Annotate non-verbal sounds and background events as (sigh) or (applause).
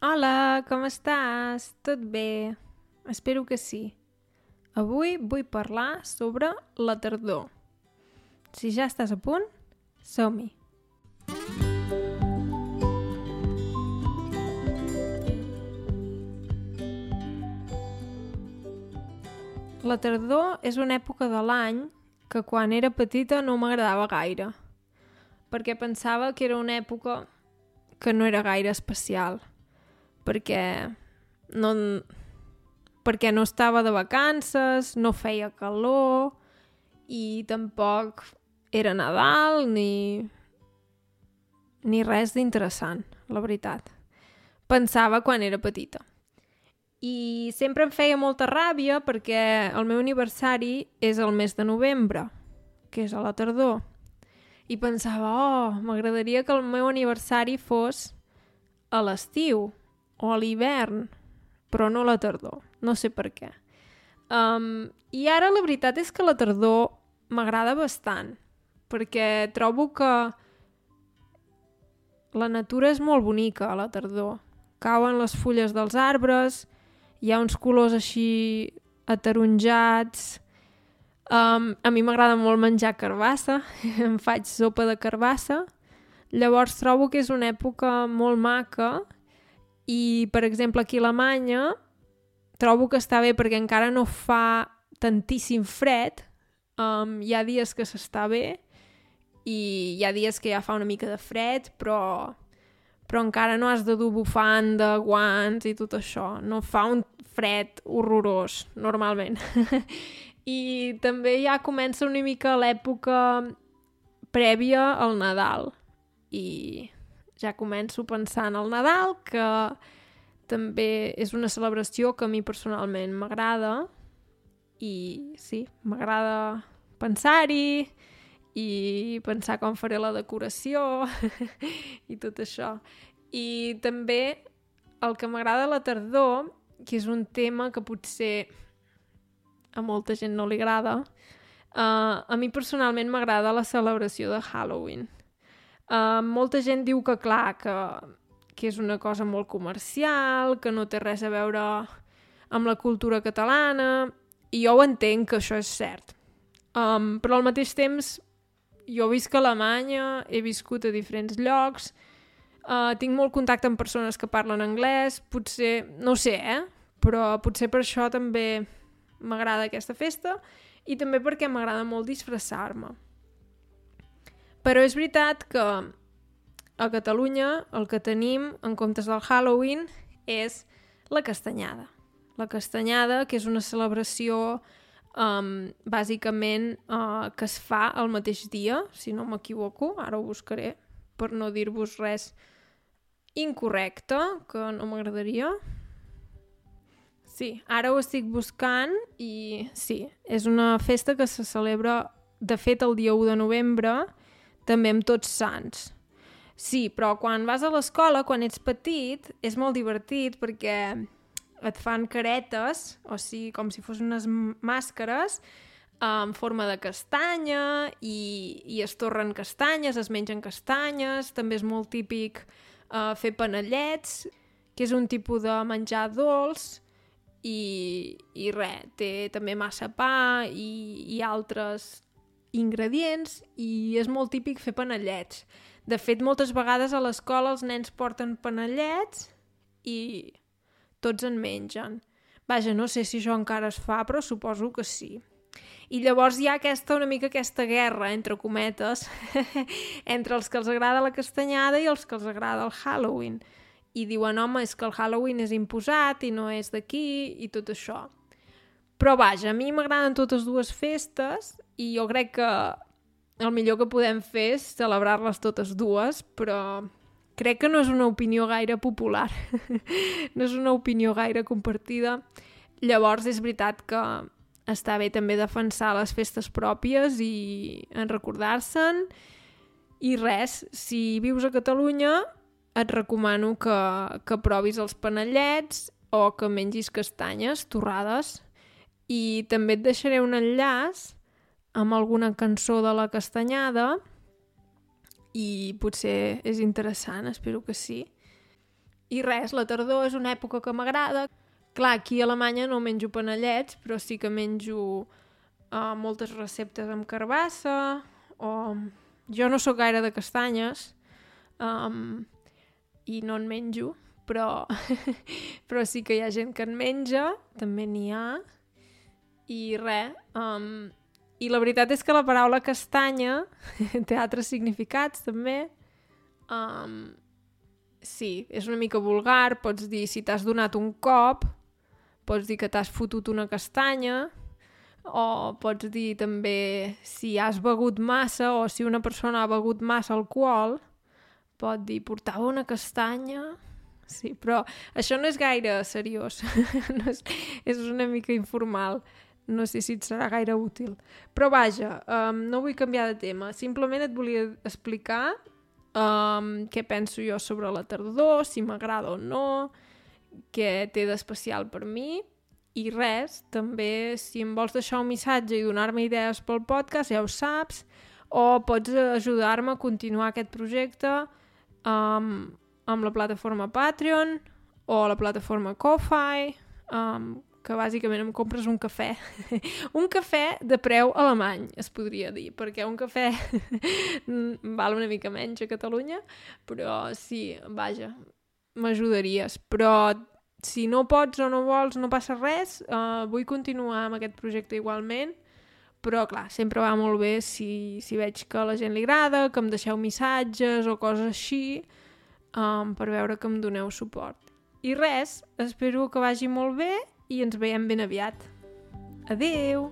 Hola, com estàs? Tot bé? Espero que sí. Avui vull parlar sobre la tardor. Si ja estàs a punt, som-hi! La tardor és una època de l'any que quan era petita no m'agradava gaire, perquè pensava que era una època que no era gaire especial, perquè no, perquè no estava de vacances, no feia calor i tampoc era Nadal ni, ni res d'interessant, la veritat. Pensava quan era petita. I sempre em feia molta ràbia perquè el meu aniversari és el mes de novembre, que és a la tardor. I pensava, oh, m'agradaria que el meu aniversari fos a l'estiu o a l'hivern, però no a la tardor. No sé per què. Um, I ara la veritat és que la tardor m'agrada bastant, perquè trobo que la natura és molt bonica a la tardor. Cauen les fulles dels arbres, hi ha uns colors així ataronjats. Um, a mi m'agrada molt menjar carbassa, (laughs) em faig sopa de carbassa. Llavors trobo que és una època molt maca i, per exemple, aquí a Alemanya trobo que està bé perquè encara no fa tantíssim fred. Um, hi ha dies que s'està bé i hi ha dies que ja fa una mica de fred, però però encara no has de dur bufanda, guants i tot això. No fa un fred horrorós, normalment. (laughs) I també ja comença una mica l'època prèvia al Nadal. I ja començo pensant al Nadal, que també és una celebració que a mi personalment m'agrada. I sí, m'agrada pensar-hi i pensar com faré la decoració (laughs) i tot això. I també el que m'agrada la tardor, que és un tema que potser a molta gent no li agrada, uh, a mi personalment m'agrada la celebració de Halloween. Uh, molta gent diu que, clar, que, que és una cosa molt comercial, que no té res a veure amb la cultura catalana, i jo ho entenc que això és cert. Um, però al mateix temps jo visc a Alemanya, he viscut a diferents llocs, uh, tinc molt contacte amb persones que parlen anglès, potser, no sé, eh? Però potser per això també m'agrada aquesta festa i també perquè m'agrada molt disfressar-me. Però és veritat que a Catalunya el que tenim en comptes del Halloween és la castanyada. La castanyada, que és una celebració um, bàsicament uh, que es fa el mateix dia, si no m'equivoco, ara ho buscaré per no dir-vos res incorrecte, que no m'agradaria. Sí, ara ho estic buscant i sí, és una festa que se celebra de fet el dia 1 de novembre, també amb tots sants. Sí, però quan vas a l'escola, quan ets petit, és molt divertit perquè et fan caretes, o sigui, com si fossin unes màscares, en forma de castanya i, i es torren castanyes, es mengen castanyes, també és molt típic uh, fer panellets, que és un tipus de menjar dolç, i, i res, té també massa pa i, i altres ingredients, i és molt típic fer panellets. De fet, moltes vegades a l'escola els nens porten panellets i tots en mengen. Vaja, no sé si això encara es fa, però suposo que sí. I llavors hi ha aquesta, una mica aquesta guerra, entre cometes, (laughs) entre els que els agrada la castanyada i els que els agrada el Halloween. I diuen, home, és que el Halloween és imposat i no és d'aquí i tot això. Però vaja, a mi m'agraden totes dues festes i jo crec que el millor que podem fer és celebrar-les totes dues, però crec que no és una opinió gaire popular, (laughs) no és una opinió gaire compartida. Llavors és veritat que està bé també defensar les festes pròpies i en recordar-se'n. I res, si vius a Catalunya, et recomano que, que provis els panellets o que mengis castanyes torrades. I també et deixaré un enllaç amb alguna cançó de la castanyada i potser és interessant, espero que sí. I res, la tardor és una època que m'agrada. Clar, aquí a Alemanya no menjo panellets, però sí que menjo uh, moltes receptes amb carbassa, o... Jo no sóc gaire de castanyes, um, i no en menjo, però, (laughs) però sí que hi ha gent que en menja, també n'hi ha, i res, um, i la veritat és que la paraula castanya (laughs) té altres significats, també, um, sí, és una mica vulgar, pots dir si t'has donat un cop, pots dir que t'has fotut una castanya, o pots dir també si has begut massa o si una persona ha begut massa alcohol, pot dir portava una castanya... Sí, però això no és gaire seriós, (laughs) no és, és una mica informal, no sé si et serà gaire útil. Però vaja, um, no vull canviar de tema, simplement et volia explicar um, què penso jo sobre la tardor, si m'agrada o no, què té d'especial per mi, i res, també si em vols deixar un missatge i donar-me idees pel podcast, ja ho saps, o pots ajudar-me a continuar aquest projecte um, amb la plataforma Patreon o la plataforma Ko-Fi, um, que bàsicament em compres un cafè. (laughs) un cafè de preu alemany, es podria dir, perquè un cafè (laughs) val una mica menys a Catalunya, però sí, vaja, m'ajudaries. Però si no pots o no vols, no passa res, uh, vull continuar amb aquest projecte igualment, però clar, sempre va molt bé si, si veig que a la gent li agrada, que em deixeu missatges o coses així, um, per veure que em doneu suport. I res, espero que vagi molt bé i ens veiem ben aviat. Adeu!